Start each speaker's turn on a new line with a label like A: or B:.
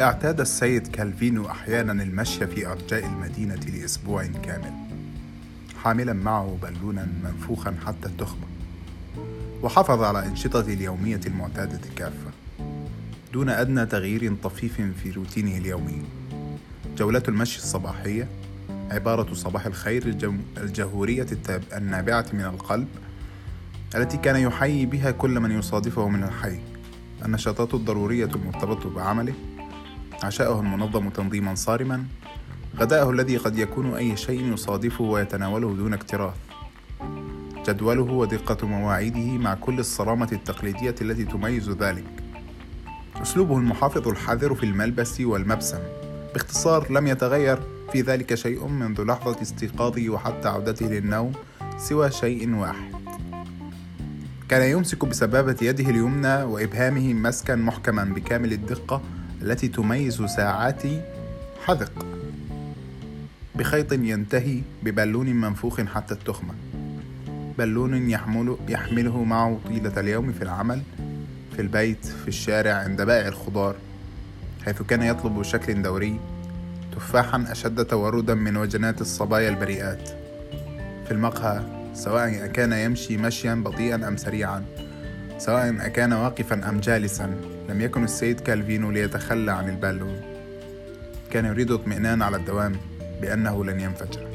A: اعتاد السيد كالفينو أحيانا المشي في أرجاء المدينة لأسبوع كامل حاملا معه بالونا منفوخا حتى التخمة وحافظ على أنشطته اليومية المعتادة كافة دون أدنى تغيير طفيف في روتينه اليومي. جولة المشي الصباحية عبارة صباح الخير الجهورية النابعة من القلب التي كان يحيي بها كل من يصادفه من الحي النشاطات الضرورية المرتبطة بعمله عشاؤه المنظم تنظيما صارما غداءه الذي قد يكون أي شيء يصادفه ويتناوله دون اكتراث. جدوله ودقة مواعيده مع كل الصرامة التقليدية التي تميز ذلك. أسلوبه المحافظ الحذر في الملبس والمبسم. باختصار لم يتغير في ذلك شيء منذ لحظة استيقاظه وحتى عودته للنوم سوى شيء واحد. كان يمسك بسبابة يده اليمنى وإبهامه مسكا محكما بكامل الدقة التي تميز ساعات حذق. بخيط ينتهي ببالون منفوخ حتى التخمة. بالون يحمل يحمله معه طيلة اليوم في العمل في البيت في الشارع عند بائع الخضار حيث كان يطلب بشكل دوري تفاحا أشد توردا من وجنات الصبايا البريئات. في المقهى سواء أكان يمشي مشيا بطيئا أم سريعا سواء أكان واقفا أم جالسا لم يكن السيد كالفينو ليتخلى عن البالون. كان يريد اطمئنان على الدوام بأنه لن ينفجر.